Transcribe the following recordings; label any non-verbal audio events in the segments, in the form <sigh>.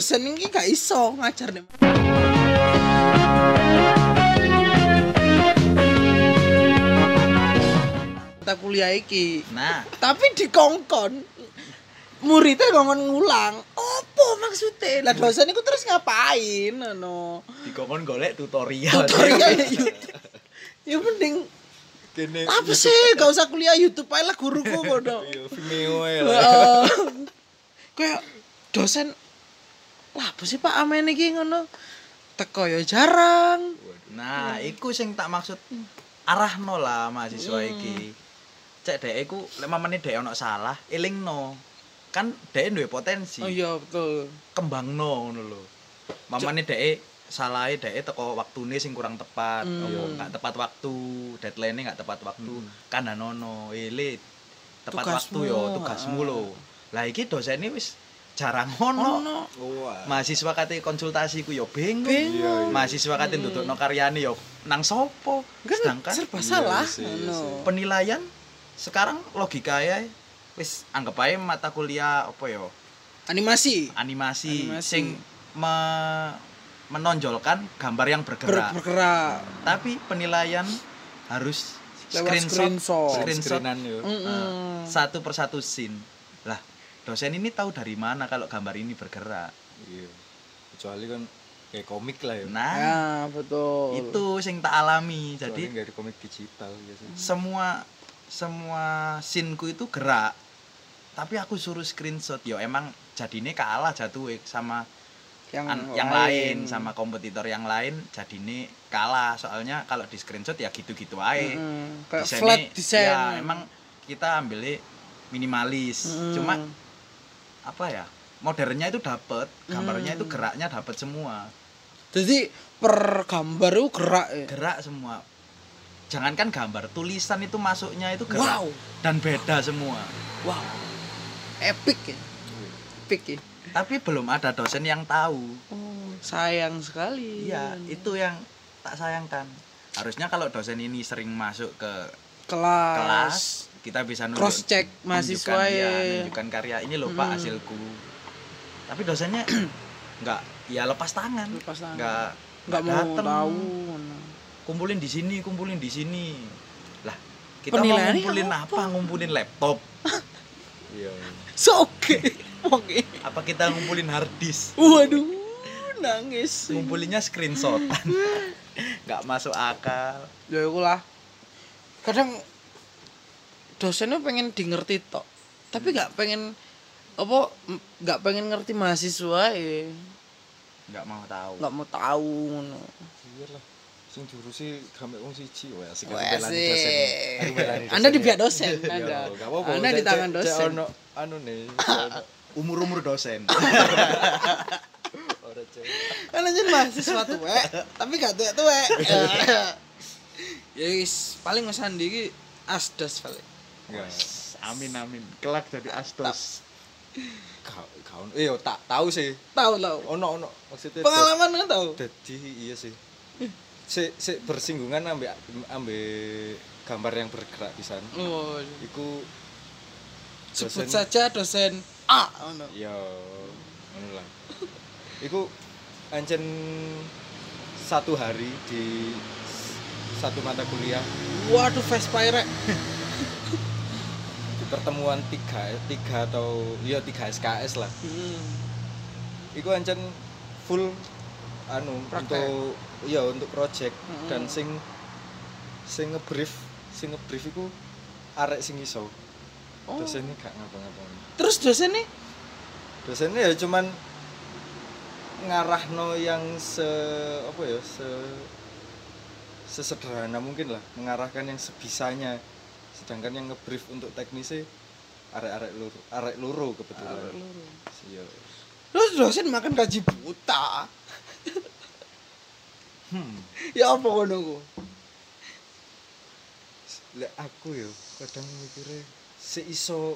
dosen ini gak iso ngajar nih. Mata kuliah iki. Nah, tapi dikongkon muridnya ngomong ngulang apa maksudnya? Lah dosen itu terus ngapain no dikongkon golek tutorial. tutorial <laughs> YouTube ya mending Kene. Apa sih? Gak usah kuliah YouTube aja lah guruku <laughs> bodoh Iya, Vimeo ae lah. Kayak dosen lah apa sih pak amen iki ngono teko ya jarang Nah, iku sing tak maksud arahno lah mahasiswa iki. Cek dhek iku lek mamane dhek ono salah, elingno. Kan dhek duwe potensi. oh iya betul kembangno ngono lho. Mamane dhek salahe dhek teko waktune sing kurang tepat, Hmm. nggak tepat waktu, deadline-nya nggak tepat waktu, kandhanono, ele tepat Tugasmu. waktu yo tugasmu lho. Lah iki dosene wis jarang ono. ono. Mahasiswa kate konsultasi ku yo bingung. Bingung. Mahasiswa kate ndudukno karyane yo nang sopo. kan Sedangkan serba Iya, salah iya penilaian sekarang logika ya wis anggap aja mata kuliah apa yo animasi animasi, Animasi. sing me- menonjolkan gambar yang Ber- bergerak. bergerak Tapi penilaian harus Lewat screenshot, screenshot. screenshot. Mm-mm. uh, satu persatu scene. Lah, dosen ini tahu dari mana kalau gambar ini bergerak. Iya. Kecuali kan kayak komik lah ya. Nah, ya betul itu sing tak alami. Kecuali Jadi nggak di komik digital biasanya. semua semua scene-ku itu gerak. Tapi aku suruh screenshot. Yo emang jadinya kalah jatuh sama yang, an- yang lain sama kompetitor yang lain jadine kalah soalnya kalau di screenshot ya gitu-gitu aja Mm-mm. kayak Desainnya, flat design ya emang kita ambilnya minimalis Mm. cuma apa ya modernnya itu dapet gambarnya Mm. itu geraknya dapet semua. Jadi per gambar itu gerak ya? Gerak semua. Jangankan gambar tulisan itu masuknya itu gerak. Wow. Dan beda semua. Wow. Epic ya? Epic ya? Tapi belum ada dosen yang tahu. Oh, sayang sekali. Iya itu yang tak sayangkan. Harusnya kalau dosen ini sering masuk ke kelas, kelas kita bisa nunjuk- cross check mahasiswa ya ya, nunjukkan karya. Ini loh pak Hmm. hasilku. Tapi dosennya <clears throat> nggak ya lepas tangan. Lepas tangan. nggak nggak mau dateng. tahu. Kumpulin di sini kumpulin di sini. Lah kita Penilaiannya mau ngumpulin apa? apa? ngumpulin laptop. <laughs> Iya. so oke. Oke. Apa kita ngumpulin hard disk? Waduh nangis. Ngumpulinnya screenshotan <laughs> nggak masuk akal. Ya lah kadang dosennya pengen di ngerti tok tapi nggak pengen apa nggak pengen ngerti mahasiswa ya nggak mau tahu nggak mau tahu ngono Iya lah. Sing diurusi gamek wong siji wae asik belani dosen. <laughs> Anda di dosen. pihak dosen, Iya, Anda. Anda di tangan dosen. cek ono anu nih. <laughs> cek ono umur umur dosen ora cek. kan aja mahasiswa tuwek tapi gak tuwek tuwek <laughs> ya wis paling mas Andi iki asdos paling Enggak. amin amin kelak jadi astos Kau kau iya tak tahu sih. tahu lah Ono ono maksudnya pengalaman kan tahu Jadi iya sih. Si, si bersinggungan ambek ambek gambar yang bergerak di sana. oh Iku sebut dosen- saja dosen A ngono Ya, ngono lah. Iku ancen satu hari di satu mata kuliah waduh Vespa rek <laughs> pertemuan tiga tiga atau ya tiga SKS lah. Hmm. Iku ancen full anu Praktek. untuk ya untuk project Mm-mm. dan sing sing ngebrief sing ngebrief iku arek sing iso. Oh. Dosennya gak ngapa-ngapain. terus dosen nih dosennya ya cuman ngarahno yang se apa ya se sesederhana mungkin lah mengarahkan yang sebisanya sedangkan yang ngebrief untuk teknisnya arek-arek luru arek luru kebetulan. Iya. Terus dosen makan gaji buta? Hmm. Ya apa ngono ku? Lek aku ya kadang mikirnya seiso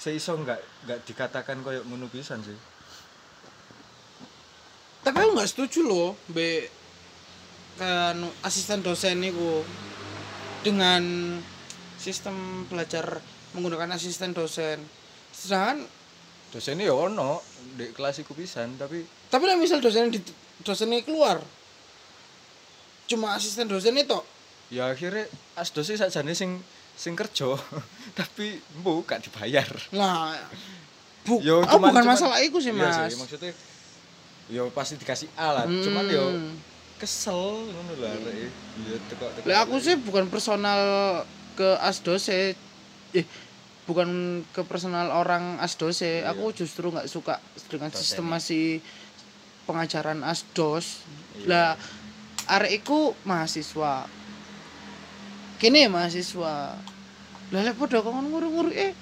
seiso nggak nggak dikatakan koyok ngono pisan sih. Tapi aku nggak setuju loh be kan asisten dosen niku dengan sistem belajar menggunakan asisten dosen sedangkan dosennya ya ono di kelas iku pisan tapi Tapi lah misal dosen di dosennya keluar. Cuma asisten dosen itu. ya akhirnya asdosnya sakjane sing sing kerja <laughs> tapi bu gak dibayar Nah, bu, Yo, oh, cuman- bukan cuman- masalah itu sih, Iya Mas. maksudnya yo pasti dikasih alat cuman yo Hmm. Kesel ngono lho arek iya teko teko Lah aku sih bukan personal ke asdose. Eh, bukan ke personal orang asdose. Iya. Aku justru nggak suka dengan sistemasi pengajaran asdos. Iya. Lah arek iku mahasiswa. Kene mahasiswa. Lah lek padha kon nguru-nguru eh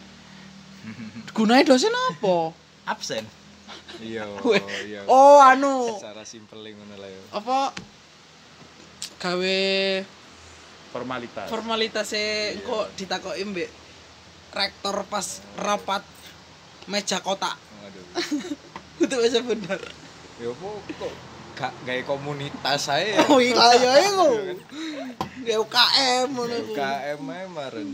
<laughs> gunane dosen apa? absen iya <laughs> iya. Oh, anu. Secara simpel ngono lah yo apa? Gawe formalitas. formalitasnya kok ditakoki mbek rektor pas rapat meja kotak. Waduh. Itu bisa bener yo kok kok gak gawe komunitas saya oh iya ya iku Gak UKM ngono UKM ae maren.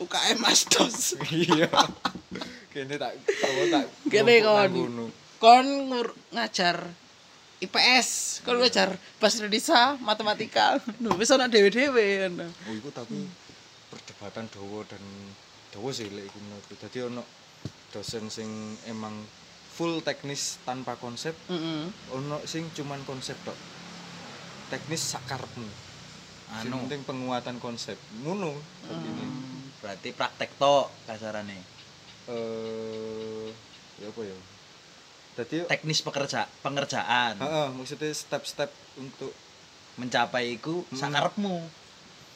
UKM Asdos iya <laughs> kene tak apa tak Kene kon. kon ngajar IPS kon ngajar bahasa Indonesia matematika. Lho wis ana dhewe-dhewe ngono. oh iku tapi perdebatan dawa dan dawa sih lek iku menurutku. Dadi ono dosen sing emang full teknis tanpa konsep Heeh. ono sing cuman konsep tok. Teknis sakarepmu sing anu. penting penguatan konsep. Ngono. Ini berarti praktek tok kasarane eh ya apa ya? Tadi teknis pekerja pengerjaan. Heeh maksudnya step-step untuk mencapai iku Hmm. sakarepmu.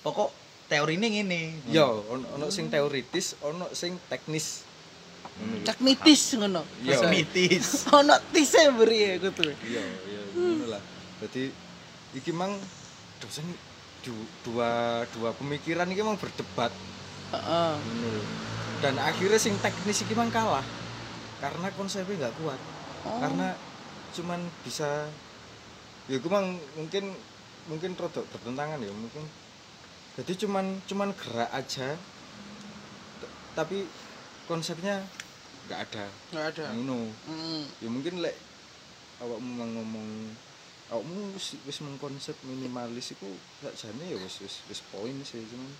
Pokok teori ini ngene. Ya ono ono sing teoritis ono sing teknis. Cak mitis ngono. Iya. Mitis <laughs> ono tise beri ya gitu iya iya ngono lah. Berarti iki mang dosen du- dua dua pemikiran iki mang berdebat. Heeh. Ngono lho. Dan akhirnya sing teknis iki mang kalah. Karena konsepnya nggak kuat. Oh. karena cuman bisa ya gue mang mungkin mungkin rada bertentangan ya mungkin. Jadi cuman cuman gerak aja. Tapi konsepnya nggak ada. Nggak ada. Ngono Mm. ya mungkin lek awakmu mang ngomong awakmu wis wis mengkonsep minimalis iku sakjane ya wis wis wis poin sih cuman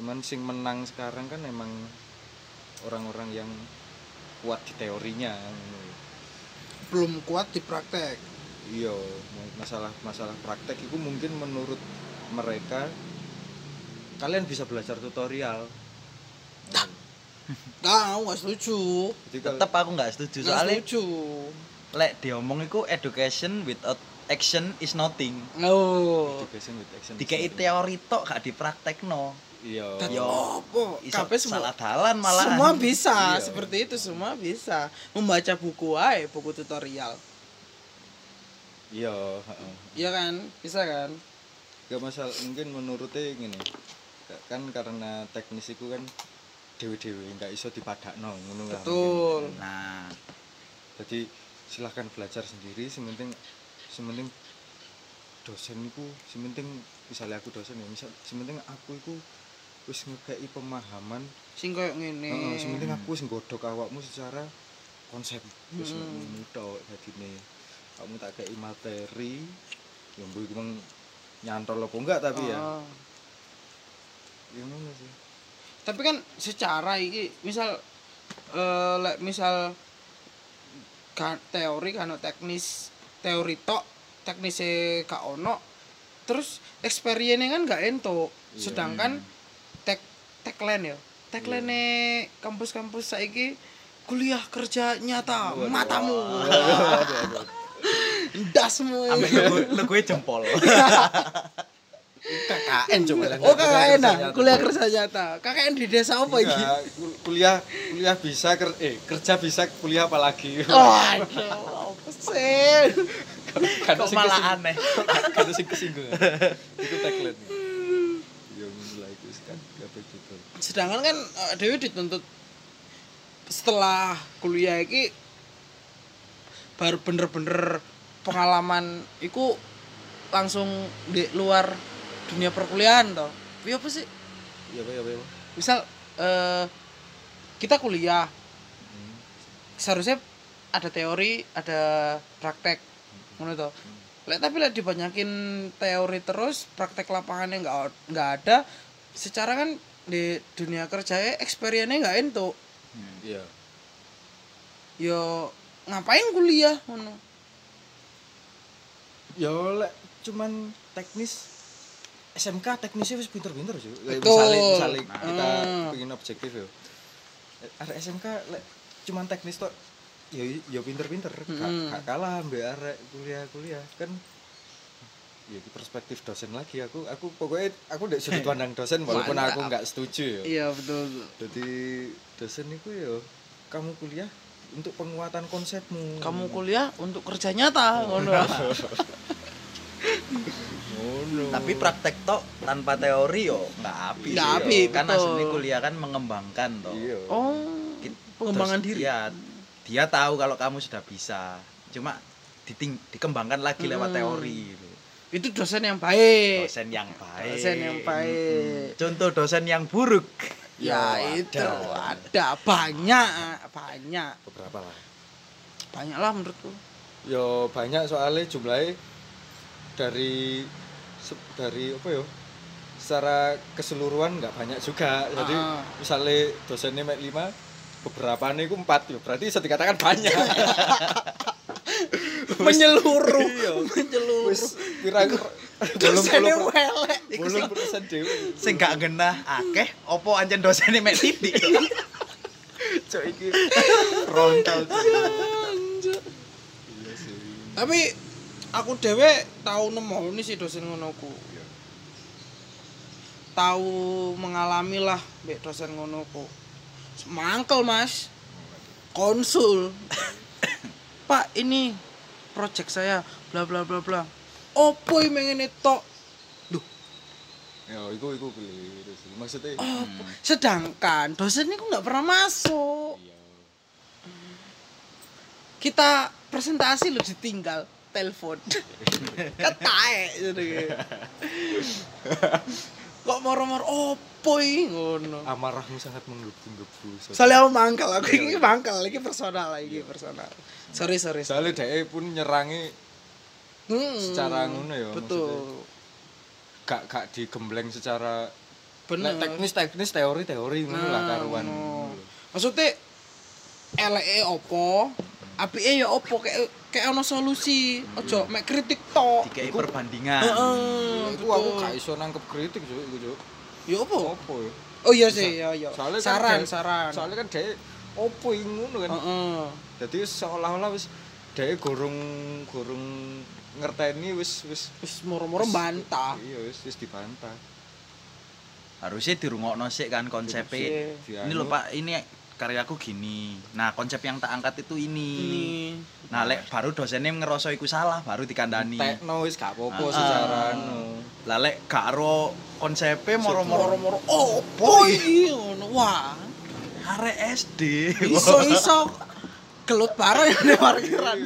cuman sing menang sekarang kan emang orang-orang yang kuat di teorinya. Belum kuat di praktek. Iya masalah masalah praktek itu mungkin menurut mereka kalian bisa belajar tutorial. Nggak aku nggak setuju. Tetep aku nggak setuju nggak soalnya setuju. lek diomong iku education without action is nothing. Oh. Education with action dikei teori tok gak dipraktekno iya. Yo. apa? Iso kabeh semua salah dalan malah semua bisa Iya. seperti itu semua bisa. Membaca buku aja buku tutorial. Iya iya kan? Bisa kan? Gak masalah mungkin menurutnya gini. Kan karena teknis itu kan dewi-dewi nggak iso dipadakno ngono lah betul. Nah jadi silahkan belajar sendiri sementing sementing dosen itu sementing misalnya aku dosen ya misal sementing aku itu wis ngekei pemahaman. Sing koyo ngene. Heeh sementing aku wis nggodok awakmu secara konsep. Wis ngono tok dadine. Kamu tak kei materi ya mbok iku nyantol apa enggak tapi ya. Ah. ya ngono sih. Tapi kan secara iki misal eh misal teori kan teknis teori tok teknisnya gak ono terus experience kan gak ento Iya. sedangkan tek tagline ya. Tagline kampus-kampus saiki kuliah kerja nyata Waduh. matamu. Dasmu gue jempol. KKN coba oh KKN nah kuliah kerja nyata. KKN di desa apa iki? Enggak, kul- kuliah kuliah bisa ker- eh kerja bisa kuliah apalagi Waduh, apa sih? Kan kok malah aneh? <laughs> kan sing kesinggung itu tagline ya ngono lah itu kan kabeh gitu sedangkan kan eh, Dewi dituntut setelah kuliah iki baru bener-bener pengalaman iku langsung di luar dunia perkuliahan toh. Iya apa sih? iya apa ya apa Misal eh kita kuliah, seharusnya ada teori ada praktek. Ngono to lek tapi lek dibanyakin teori terus praktek lapangannya nggak nggak ada secara kan di dunia kerja experience nggak entuk iya yo ngapain kuliah ngono ya lek cuman teknis SMK teknisnya wis pinter-pinter sih. Misalnya, misalnya kita Hmm. pengen objektif ya. Arek SMK lek cuman teknis tok ya ya pinter-pinter, Hmm. gak kalah mbek arek kuliah-kuliah kan ya di perspektif dosen lagi aku aku pokoknya aku dari sudut pandang dosen walaupun Mantap. aku nggak setuju ya iya betul jadi dosen itu ya kamu kuliah untuk penguatan konsepmu kamu kuliah untuk kerja nyata ngono ngono Tapi praktek tok tanpa teori yo nggak api. Nggak api. Kan aslinya kuliah kan mengembangkan toh. iya oh pengembangan terus diri Dia, dia tahu kalau kamu sudah bisa. Cuma diting, dikembangkan lagi lewat Hmm. teori gitu. Itu dosen yang baik. Dosen yang baik. dosen yang baik. Contoh dosen yang buruk. ya Ya, itu ada. ada banyak banyak. Beberapa lah. Banyak lah menurutku. Yo banyak soalnya jumlahnya dari dari apa yo secara keseluruhan nggak banyak juga. Jadi Ah. misalnya dosennya mek lima beberapa nih empat. Ya berarti bisa dikatakan banyak <laughs> <laughs> menyeluruh. Iya. <laughs> menyeluruh. Belum <laughs> dosennya belum welek. belum dewe Sing gak genah akeh opo anjen dosennya mek titik. cok iki frontal. Anjir. iya tapi aku dewe tahu nemu ini sih dosen ngono ku. Tahu mengalami lah mbek dosen ngono ku. Mangkel mas. Konsul. Pak ini project saya bla bla bla bla. Opo ngene tok? Duh, ya iku iku keliru sih. Maksudnya opo? sedangkan dosen itu nggak pernah masuk. Iya. Kita presentasi lu ditinggal telepon. <laughs> Ketae kok <laughs> moro-moro opo iki? Ngono. Amarahmu sangat menggebu-gebu soalnya aku mangkal aku ini mangkal ini personal lagi personal. Sorry sorry. Soalnya dia pun nyerangi Hmm, secara ngono ya, betul. Gak gak digembleng secara bener. Nek teknis teknis teori teori ngono lah Nah, karuan. ngono. maksudnya eleke opo apike ya opo kayak kayak ono solusi ojo mek kritik tok Dikai perbandingan. heeh Iku aku gak iso nangkep kritik Cuk, iku Cuk. ya opo Opo ya? oh iya sih ya iya Soalnya kan saran saran Soalnya kan dia opo ngono kan. Heeh. Jadi seolah-olah wis dia gorong gorong ngerteni wis wis wis moro-moro bantah Iya wis wis dibantah. Harusnya dirungokno sik kan konsepnya. Dianu. Ini loh Pak, ini karyaku gini. Nah, konsep yang tak angkat itu ini. ini Nah, lek baru dosennya ngeroso iku salah, baru dikandani. Tekno wis gak apa-apa Ah. secara anu. Lah lek gak ro konsepnya moro-moro moro-moro opo iki ngono wah arek SD. iso-iso gelut parah ya di parkiran.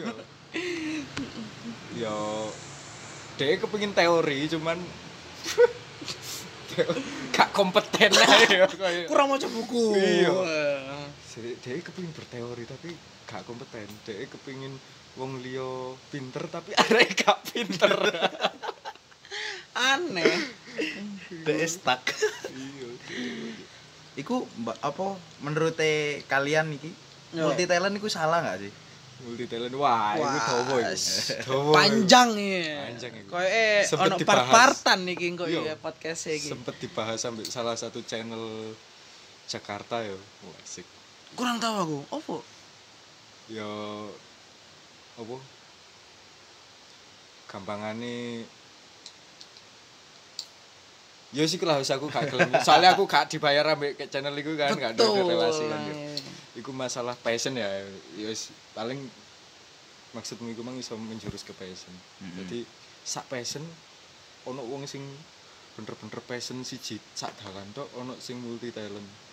Yo dia kepengin teori cuman <laughs> gak kompeten ae <laughs> kurang mau buku Iya. Jadi dia kepingin berteori tapi gak kompeten. Dia kepingin wong liya pinter tapi <laughs> arek gak pinter. aneh Dek stuck. iya. Iku mbak apa menurut kalian iki Yo. multi talent iku salah gak sih? Multi talent wah, dawa iku. s- Dawa. panjang ya Panjang iku. koyo eh ono part-partan iki Iya. ya podcast iki Sempet dibahas sampai salah satu channel Jakarta yo. Wah, asik. kurang tahu aku opo Yo apa? Gampangane Yo sih lah aku gak gelem. Soalnya aku gak dibayar ambek ke channel iku kan, gak ada relasi kan. yo. Iku masalah passion ya. Ya paling maksudmu iku mang iso menjurus ke passion. Mhm. Jadi sak passion ono wong sing bener-bener passion siji sak dalan tok ono sing multi talent.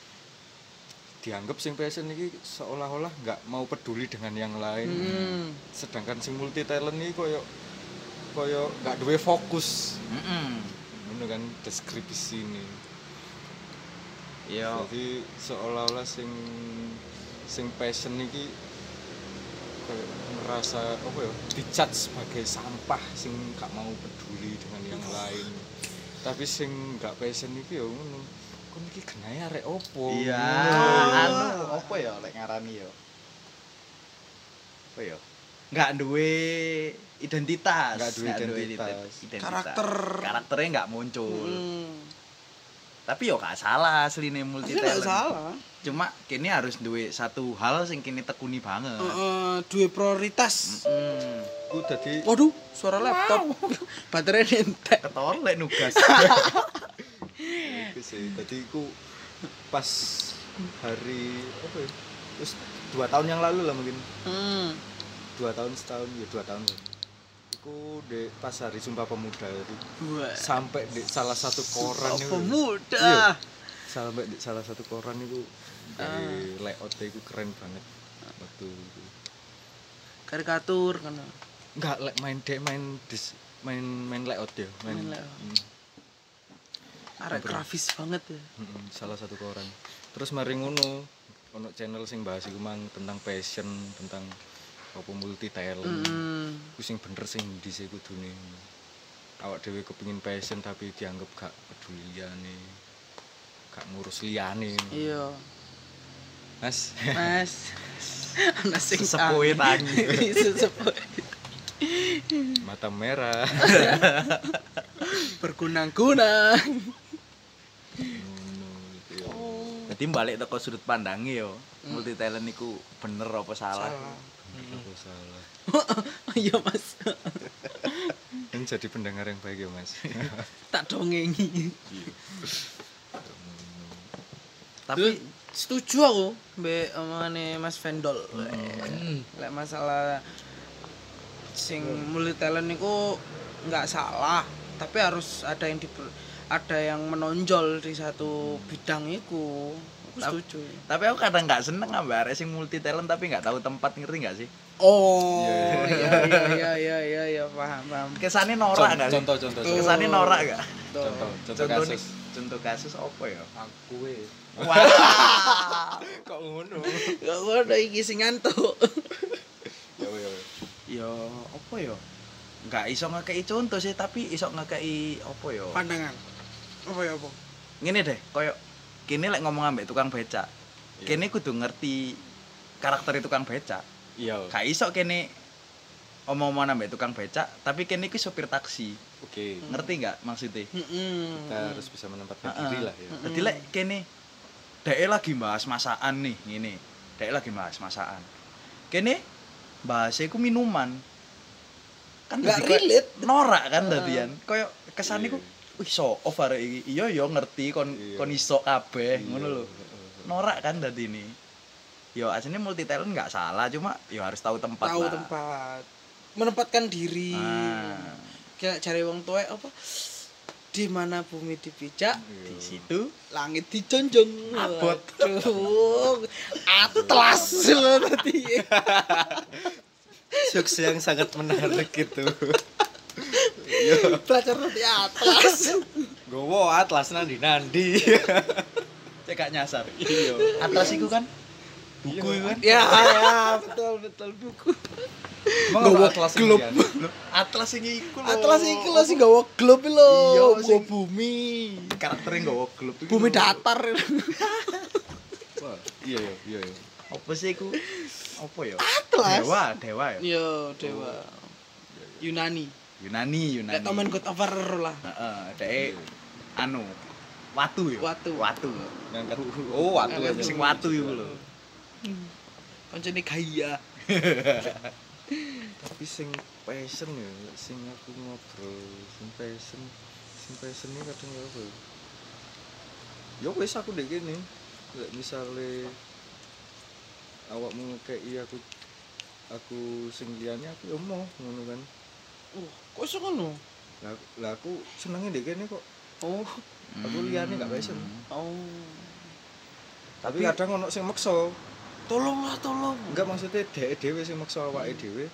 Dianggap sing passion iki seolah-olah nggak mau peduli dengan yang lain. hmm. Sedangkan sing multi talent iki koyo koyo nggak duwe fokus. Heeh. Ngono kan deskripsi ini. Yo. Jadi seolah-olah sing sing passion iki ngerasa apa ya dicat sebagai sampah sing gak mau peduli dengan yang lain tapi sing gak passion iki ya ngono kon iki genahe arek opo Iya, Ngono. anu apa ya lek ngarani ya? Apa ya? Enggak duwe identitas. Nggak duwe identitas. identitas. Karakter. Karakternya enggak muncul. Hmm. Tapi yo gak salah asline multi talent. salah. Cuma kini harus duwe satu hal sing kini tekuni banget. Heeh, duwe prioritas. Hmm. ku dadi Waduh, suara laptop. <laughs> Baterainya entek. Ketor lek nugas. <laughs> iku sih dadi ku pas hari apa ya terus dua tahun yang lalu lah mungkin Hmm. Dua tahun setahun ya dua tahun lah iku di pas hari Sumpah Pemuda itu Wah. sampai di salah satu koran itu Pemuda. Iya. sampai di salah satu koran itu dari layoutnya itu keren banget waktu itu Karikatur kan. enggak like, main dek main dis main main layout ya main, Main layout. Hmm, Arek grafis banget ya. hmm, salah satu koran terus mari ngono ono channel sing bahas iku mang tentang passion tentang apa multi talent Hmm. Iku sing bener sing ndi sih kudune awak dhewe kepengin passion tapi dianggap gak peduli liyane gak ngurus liyane Iya. Mas Mas. <laughs> Ana sing Sesepuhe tangi. <laughs> Mata merah <laughs> ya. Jadi balik teko sudut pandangnya yo. Multi talent iku bener apa salah? Salah. Aku salah <laughs> Iya, Mas. <laughs> ini jadi pendengar yang baik ya mas <laughs> Tak dongengi. Tapi setuju aku mbek omongane Mas Vendol. Lek masalah sing multi talent niku nggak salah, tapi harus ada yang diper- ada yang menonjol di satu bidang itu. Aku setuju. tapi aku kadang nggak seneng ambek arek sing multi talent tapi nggak tahu tempat ngerti nggak sih? Oh, Iya, iya iya iya iya iya iya paham paham. Kesannya norak nggak sih? contoh contoh Tuh. Kesannya norak nggak? Contoh contoh Contoh kasus Contoh kasus apa ya? aku eh Wah. <laughs> kok ngono Gak ngono iki sing ngantuk. ya ya ya. Yo, apa ya? Nggak iso ngekei contoh sih, tapi iso ngekei apa ya? Pandangan. Apa ya, Bang? Ngene deh, koyo kini lek ngomong ambek tukang becak. Iya. Kene kudu ngerti karakter tukang becak. iya Gak iso kene omong-omong ambek tukang becak, tapi kene iki sopir taksi. oke Ngerti nggak maksudnya? Heeh. kita harus bisa menempatkan diri lah ya Jadi lek kene dhek lagi bahas masakan nih, ngene. Dhek lagi bahas masakan. Kene bahasnya ku minuman. Kan Nggak koyo relate. Norak kan dadian. Koyo kesane ku Iya. Wih so off arek iki. Iya yo ngerti kon Iya. kon iso kabeh ngono lho. Heeh. Norak kan dadi ini. Yo aslinya multi talent nggak salah, cuma yo harus tahu tempat Tahu lah. tempat. Menempatkan diri. Ah. Kayak cari wong tuwek apa? Di mana bumi dipijak, Iya. Di situ langit dijonjong. Abot. Atlas tadi. <laughs> jokes yang sangat menarik gitu <laughs> Belajar nanti atlas. gowo atlas nandi nandi <laughs> cek gak nyasar. Iya. Atlas iku kan buku iku kan. ya, ya, betul betul buku. emang Gowo ono atlas globe. Indian? Atlas sing iku lho. Atlas iki lho sing gawa globe lho, Iya, gawa sing- bumi. karakternya nggawa grup iku Bumi datar. Wah, iya iya iya iya. Apa sih iku? Apa ya? Atlas. Dewa, dewa ya. Yo, dewa. Yunani. Yunani, Yunani. Kayak Tomen God of War lah. Heeh, dhek anu watu ya. Watu. Watu. Ngangkat oh watu aja. Sing watu iku lho. Kancane gaya. <laughs> Tapi sing passion ya, sing aku ngobrol, sing passion, sing passion ini kadang ya apa? ya? Ya wis aku dek gini. Lek misale awakmu ngekei aku aku sing liyane aku ya mau ngono kan. Oh, kok iso ngono? Lah lah aku senenge dek kene kok. Oh, Aku liyane gak passion. oh. Tapi kadang ono sing maksa. Tolonglah, tolong. Enggak maksudnya dhek dhewe sing maksa awake dhewe.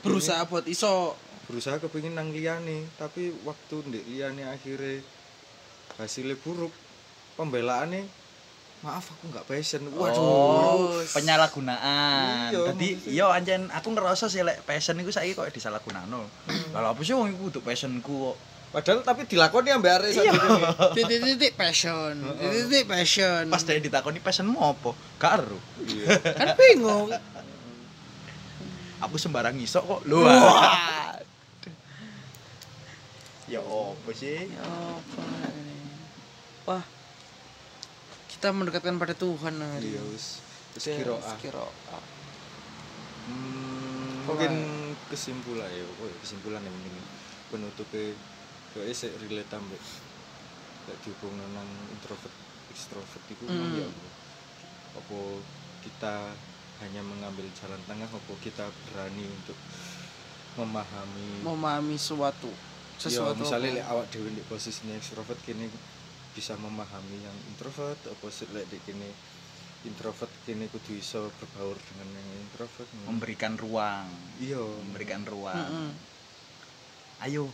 Berusaha buat iso berusaha kepingin nang liyane tapi waktu ndek liyane akhirnya hasilnya buruk pembelaannya maaf aku nggak passion Waduh, waduh penyalahgunaan. Iya, maksudnya. yo anjen aku ngerasa sih lek passion iku saiki kok disalahgunakno. Lah apa sih wong iku kudu passionku kok. padahal tapi dilakoni ambek arek Iya. <laughs> titik-titik passion titik-titik passion Pas dia ditakoni passionmu apa? Gak ero. iya <laughs> kan bingung Aku sembarang ngisok kok. Wah Ya apa sih? Ya apa? Wah, kita mendekatkan pada Tuhan hari iya wis wis Ya, kira. Hmm, mungkin kesimpulan ya oh, ya, kesimpulan yang mungkin penutupnya kayak sih relate ambek kayak dihubungkan nang introvert extrovert itu Hmm. ya apa kita hanya mengambil jalan tengah apa kita berani untuk memahami memahami suatu ya sesuatu misalnya apa. lek awak dewe di posisinya extrovert kini bisa memahami yang introvert apa sih lek kini introvert kini kudu iso berbaur dengan yang introvert Memberikan ruang, iya memberikan ruang. Mm-mm. Ayo.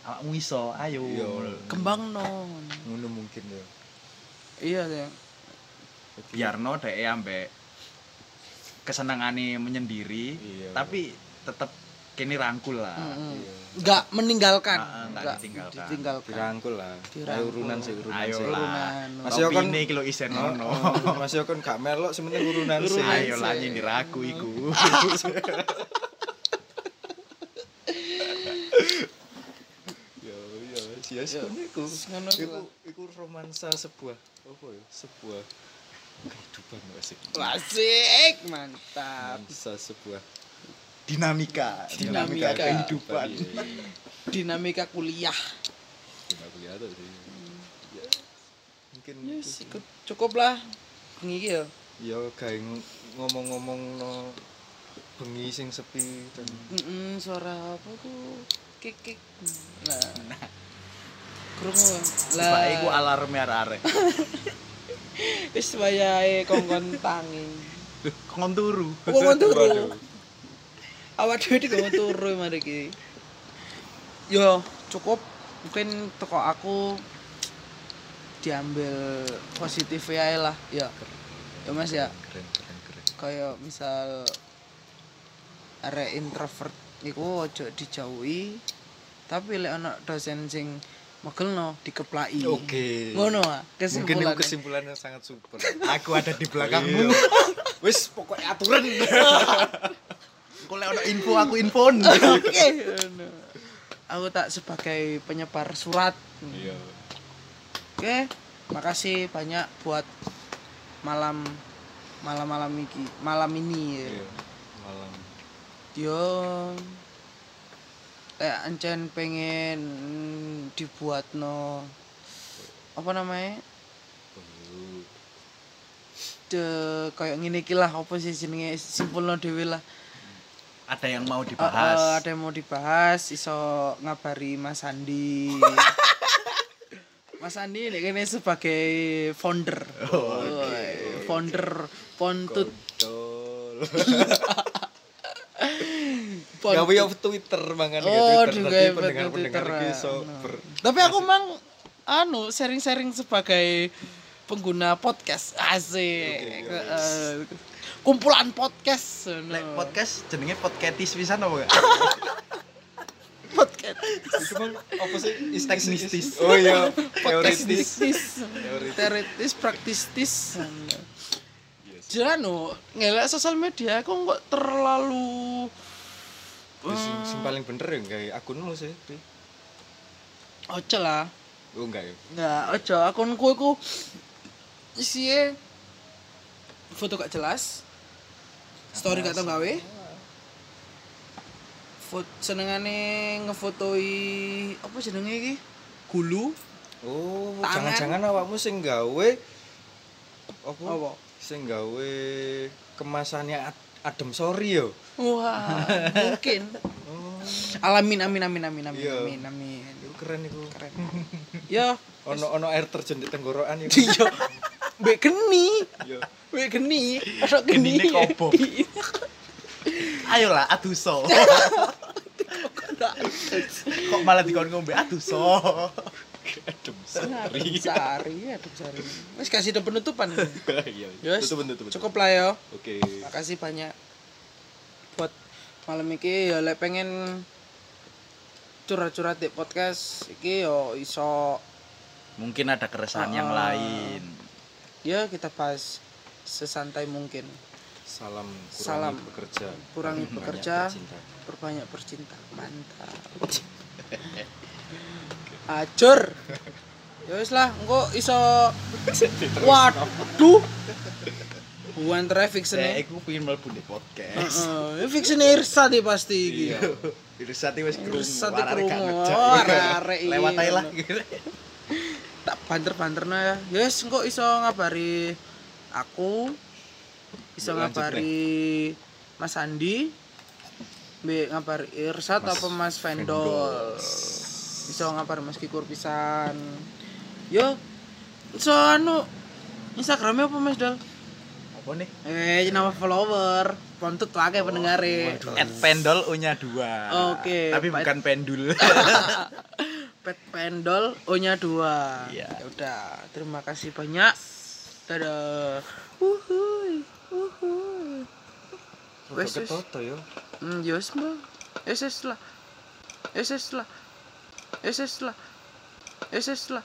Awakmu iso, ayo. Iya. kembang non ngono mungkin ya iya ya biarno dhek ambek kesenangane menyendiri Iya. tapi tetep kini rangkul lah Mm-mm. Iya. nggak meninggalkan Ah, ah, nggak ditinggalkan. ditinggalkan dirangkul lah Dirangkul. ayo urunan sih urunan ayo sih lah Urunan. Masih Topi kan- ini kilo isen Oh, ngono oh, Mas yo kan gak melok sementing urunan sih. Ayo lah sih. nyindir aku iku Yo, iku. Iku iku romansa sebuah apa ya? Sebuah kehidupan asik. Asik, mantap. Romansa sebuah dinamika Dinamika kehidupan Iya, Dinamika kuliah. Tidak kelihatan sih. Ya, mungkin Yes, ikut cukup lah. Bengi ya. ya kayak ng- ngomong-ngomong no bengi sing sepi dan Mm suara apa tuh? Kik kik. Nah. Krungu. lah iku alarm arek-arek <laughs> wis wayahe kongkon tangi. kon turu Kongkon turu. Awak dhewe iki kongkon turu mari iki. Yo, cukup. Mungkin toko aku diambil positif ya lah ya. Ya mas ya. Keren keren keren. Kayak misal arek introvert iku ojo dijauhi tapi lek ana dosen sing megelno dikeplaki. Oke. Ngono ah mungkin kesimpulan itu kesimpulan yang sangat super. <laughs> Aku ada di belakangmu. Iya. wis pokoknya aturan <laughs> kok lek ono info aku infon <laughs> oke. Ngono. aku tak sebagai penyebar surat. Iya. Oke makasih banyak buat malam malam-malam iki malam ini. Ya. iya malam. Yo. Kayak ancen pengen dibuat no apa namanya? De kayak ngene iki lah apa sih jenenge? Simpulno dhewe lah ada yang mau Eh, eh, dibahas? ada yang mau dibahas iso ngabari Mas Andi. <laughs> Mas Andi ini kene sebagai founder. Oh, Woy, founder Pontut. Gawe ya Twitter mangan Oh, Twitter. Juga hebat pendengar-pendengar Twitter. iki iso Nah. Tapi aku mang anu sharing-sharing sebagai pengguna podcast. Asik. Oke, iya, Eh, kumpulan podcast. anu. lek podcast jenenge podcatis pisan apa gak <laughs> podcast. itu mang apa sih is Teknistis. oh iya Podcast teoritis bisnis. Teoritis. Praktistis. Yes. Jangan no, ngelak sosial media aku kok terlalu Ya, sing, paling bener ya kayak akunmu sih ojo lah. oh enggak ya Nggak, ojo akunku iku isinya foto gak jelas. Story gak tau gawe. Foto senengane ngefotoi apa jenenge iki? Gulu. oh jangan-jangan awakmu sing gawe apa Apa? sing gawe kemasannya Ad- adem sorry yo Wah, <laughs> mungkin. oh Alamin amin amin amin amin Iya. amin amin. itu keren iku Keren. Ya, <laughs> ono ono air terjun di tenggorokan <laughs> iya. Mbek geni. yo Mbek geni. Ono geni. Genine kobok. <laughs> ayolah aduso <laughs> kok malah dikon ngombe aduso adem Adem sari, adem sari. Wis kasih do penutupan. Iya. Yes. Tutup tutup. Cukup lah ya. Oke. Makasih banyak buat malam iki ya lek pengen curhat-curhat di podcast iki yo iso Mungkin ada keresahan yang Ah. lain. Ya kita bahas sesantai mungkin. Salam kurangi Salam. bekerja. Kurangi bekerja. bercinta. Perbanyak bercinta. Mantap. Acur. Ya wis lah, engko iso waduh. Buan traffic sini. aku pengen mlebu di podcast. Heeh, fiction Irsa di pasti iki. Iya. Irsati wis krungu. Ngejak. Oh, arek. Lewat ae lah. Tak banter-banterna ya. Wis engko iso ngabari aku. Iso ngabari Mas Andi. Mbek ngabari Irsat Mas apa Mas Vendol. Iso ngabari Mas Kikur pisan. Yo. Iso anu Instagramnya apa Mas Dal? Apa nih? Eh, nama follower. Pontut wae pendengare. At pendol unya dua. Oke, Tapi Pak. bukan pendul. <laughs> Pet pendol O-nya dua. Iya. Ya udah, terima kasih banyak. Dadah. Uhuy. Uhuy. Rodok Wes, wes. ketoto yo. Hmm, mbak. Yes lah. Yes, yes lah. Yes, yes lah. Yes, yes lah.